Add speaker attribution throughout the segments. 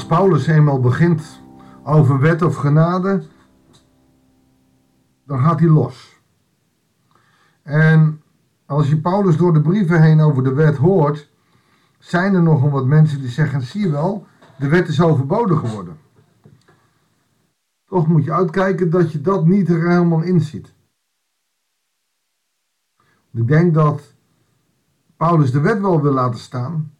Speaker 1: Als Paulus eenmaal begint over wet of genade, dan gaat hij los. En als je Paulus door de brieven heen over de wet hoort, zijn er nogal wat mensen die zeggen: zie je wel, de wet is overbodig geworden. Toch moet je uitkijken dat je dat niet er helemaal in ziet. Ik denk dat Paulus de wet wel wil laten staan,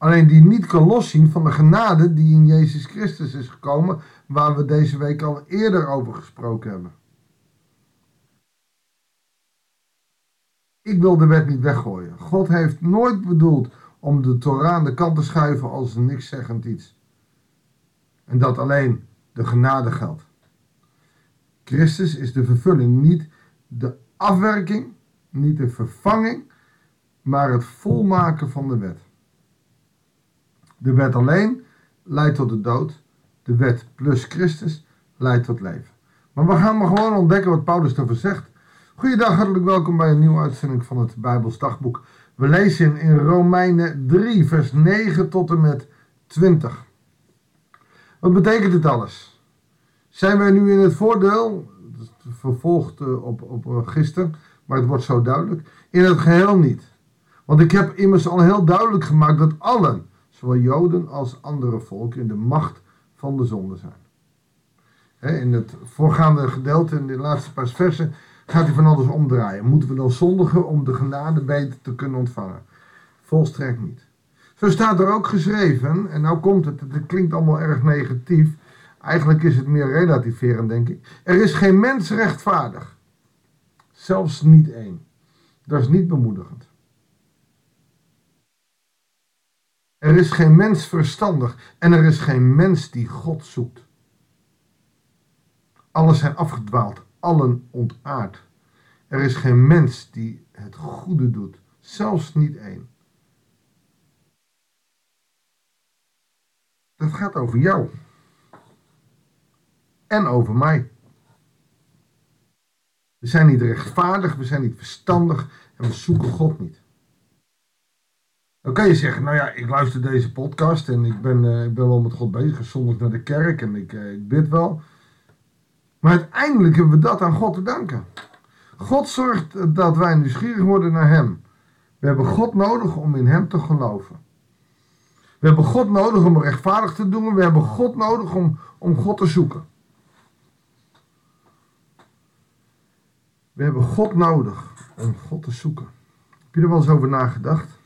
Speaker 1: alleen die niet kan loszien van de genade die in Jezus Christus is gekomen, waar we deze week al eerder over gesproken hebben. Ik wil de wet niet weggooien. God heeft nooit bedoeld om de Torah aan de kant te schuiven als een nikszeggend iets. En dat alleen de genade geldt. Christus is de vervulling, niet de afwerking, niet de vervanging, maar het volmaken van de wet. De wet alleen leidt tot de dood. De wet plus Christus leidt tot leven. Maar we gaan maar gewoon ontdekken wat Paulus erover zegt. Goeiedag, hartelijk welkom bij een nieuwe uitzending van het Bijbels Dagboek. We lezen in Romeinen 3, vers 9 tot en met 20. Wat betekent dit alles? Zijn wij nu in het voordeel, vervolgd eh, op, op eh, gisteren, maar het wordt zo duidelijk, in het geheel niet. Want ik heb immers al heel duidelijk gemaakt dat allen, zowel Joden als andere volken, in de macht van de zonde zijn. In het voorgaande gedeelte, in de laatste paar versen, gaat hij van alles omdraaien. Moeten we dan zondigen om de genade beter te kunnen ontvangen? Volstrekt niet. Zo staat er ook geschreven, en nou komt het, het klinkt allemaal erg negatief. Eigenlijk is het meer relativerend, denk ik. Er is geen mens rechtvaardig. Zelfs niet één. Dat is niet bemoedigend. Er is geen mens verstandig en er is geen mens die God zoekt. Alles zijn afgedwaald, allen ontaard. Er is geen mens die het goede doet, zelfs niet één. Dat gaat over jou. En over mij. We zijn niet rechtvaardig, we zijn niet verstandig en we zoeken God niet. Dan kan je zeggen, nou ja, ik luister deze podcast en ik ben, uh, ik ben wel met God bezig, zondag naar de kerk en ik, uh, ik bid wel. Maar uiteindelijk hebben we dat aan God te danken. God zorgt dat wij nieuwsgierig worden naar Hem. We hebben God nodig om in Hem te geloven. We hebben God nodig om rechtvaardig te doen. We hebben God nodig om, om God te zoeken. We hebben God nodig om God te zoeken. Heb je er wel eens over nagedacht?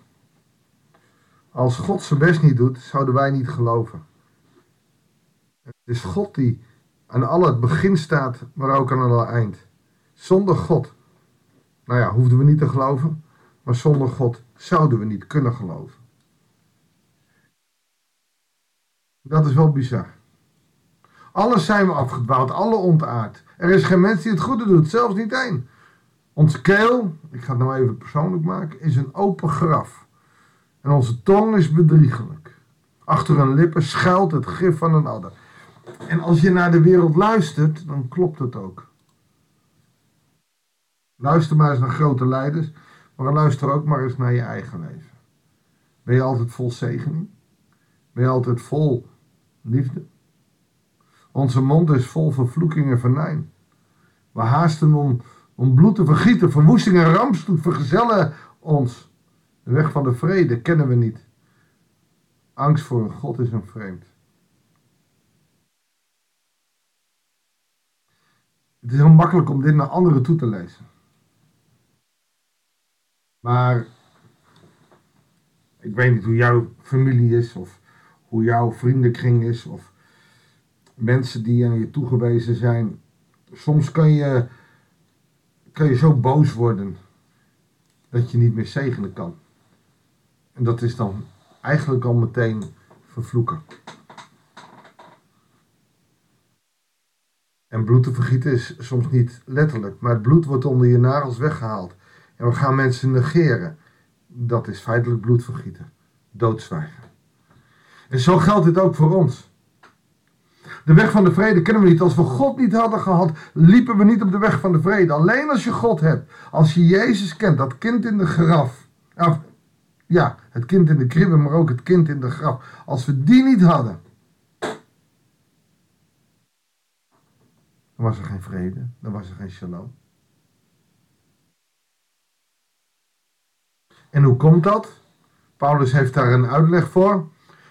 Speaker 1: Als God zijn best niet doet, zouden wij niet geloven. Het is God die aan alle het begin staat, maar ook aan alle eind. Zonder God, nou ja, hoefden we niet te geloven, maar zonder God zouden we niet kunnen geloven. Dat is wel bizar. Alles zijn we afgedwaald, alle ontaard. Er is geen mens die het goede doet, zelfs niet één. Onze keel, ik ga het nou even persoonlijk maken, is een open graf. En onze tong is bedriegelijk. Achter een lippen schuilt het gif van een adder. En als je naar de wereld luistert, dan klopt het ook. Luister maar eens naar grote leiders, maar luister ook maar eens naar je eigen leven. Ben je altijd vol zegening? Ben je altijd vol liefde? Onze mond is vol vervloeking en venijn. We haasten om, om bloed te vergieten, verwoesting en rampspoed vergezellen ons. De weg van de vrede kennen we niet. Angst voor een God is een vreemd. Het is heel makkelijk om dit naar anderen toe te lezen. Maar ik weet niet hoe jouw familie is of hoe jouw vriendenkring is of mensen die aan je toegewezen zijn. Soms kan je, kan je zo boos worden dat je niet meer zegenen kan. En dat is dan eigenlijk al meteen vervloeken. En bloed te vergieten is soms niet letterlijk, maar het bloed wordt onder je nagels weggehaald. En we gaan mensen negeren. Dat is feitelijk bloedvergieten. Doodzwijgen. En zo geldt dit ook voor ons. De weg van de vrede kennen we niet. Als we God niet hadden gehad, liepen we niet op de weg van de vrede. Alleen als je God hebt, als je Jezus kent, dat kind in de graf. Ja, het kind in de kribbe, maar ook het kind in de graf. Als we die niet hadden, dan was er geen vrede, dan was er geen shalom. En hoe komt dat? Paulus heeft daar een uitleg voor.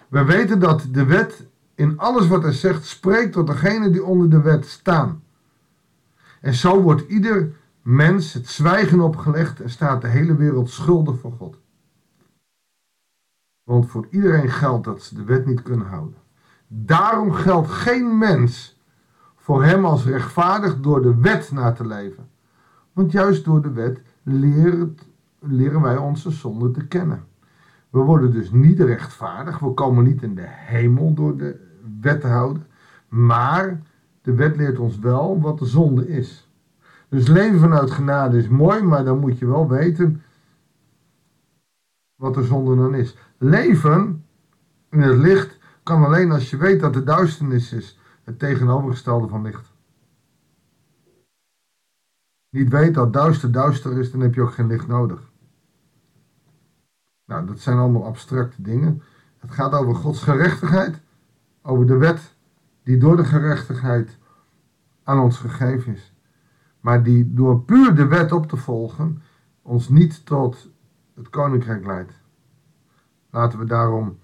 Speaker 1: We weten dat de wet in alles wat hij zegt spreekt tot degene die onder de wet staan. En zo wordt ieder mens het zwijgen opgelegd en staat de hele wereld schuldig voor God. Want voor iedereen geldt dat ze de wet niet kunnen houden. Daarom geldt geen mens voor hem als rechtvaardig door de wet na te leven. Want juist door de wet leren, leren wij onze zonde te kennen. We worden dus niet rechtvaardig, we komen niet in de hemel door de wet te houden, maar de wet leert ons wel wat de zonde is. Dus leven vanuit genade is mooi, maar dan moet je wel weten wat de zonde dan is. Leven in het licht kan alleen als je weet dat de duisternis is, het tegenovergestelde van licht. Niet weet dat duister duister is, dan heb je ook geen licht nodig. Nou, dat zijn allemaal abstracte dingen. Het gaat over Gods gerechtigheid, over de wet die door de gerechtigheid aan ons gegeven is. Maar die door puur de wet op te volgen ons niet tot het koninkrijk leidt. Laten we daarom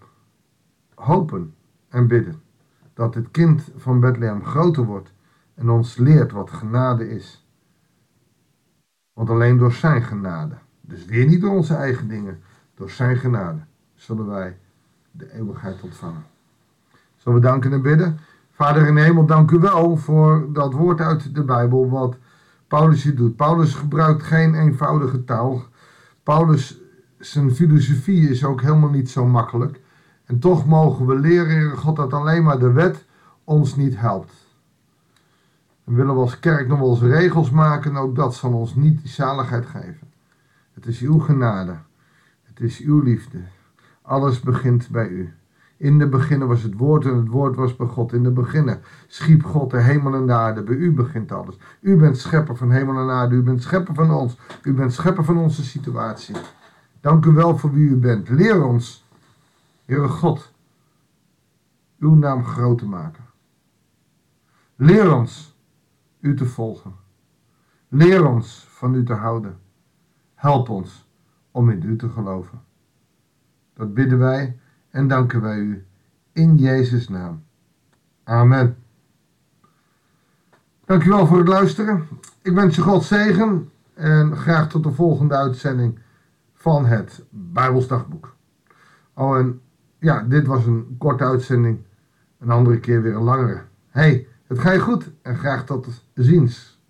Speaker 1: hopen en bidden dat het kind van Bethlehem groter wordt en ons leert wat genade is. Want alleen door zijn genade, dus weer niet door onze eigen dingen, door zijn genade zullen wij de eeuwigheid ontvangen. Zullen we danken en bidden? Vader in hemel, dank u wel voor dat woord uit de Bijbel wat Paulus hier doet. Paulus gebruikt geen eenvoudige taal. Paulus, zijn filosofie is ook helemaal niet zo makkelijk. En toch mogen we leren, God, dat alleen maar de wet ons niet helpt. We willen we als kerk nog wel eens regels maken, ook dat zal ons niet die zaligheid geven. Het is uw genade. Het is uw liefde. Alles begint bij u. In de beginnen was het woord en het woord was bij God. In de beginnen schiep God de hemel en de aarde. Bij u begint alles. U bent schepper van hemel en aarde. U bent schepper van ons. U bent schepper van onze situatie. Dank u wel voor wie u bent. Leer ons, Heere God, uw naam groot te maken. Leer ons u te volgen. Leer ons van u te houden. Help ons om in u te geloven. Dat bidden wij en danken wij u in Jezus' naam. Amen. Dankjewel voor het luisteren. Ik wens je God zegen en graag tot de volgende uitzending van het Bijbelsdagboek. Oh, en ja, dit was een korte uitzending. Een andere keer weer een langere. Hey, het gaat goed en graag tot ziens.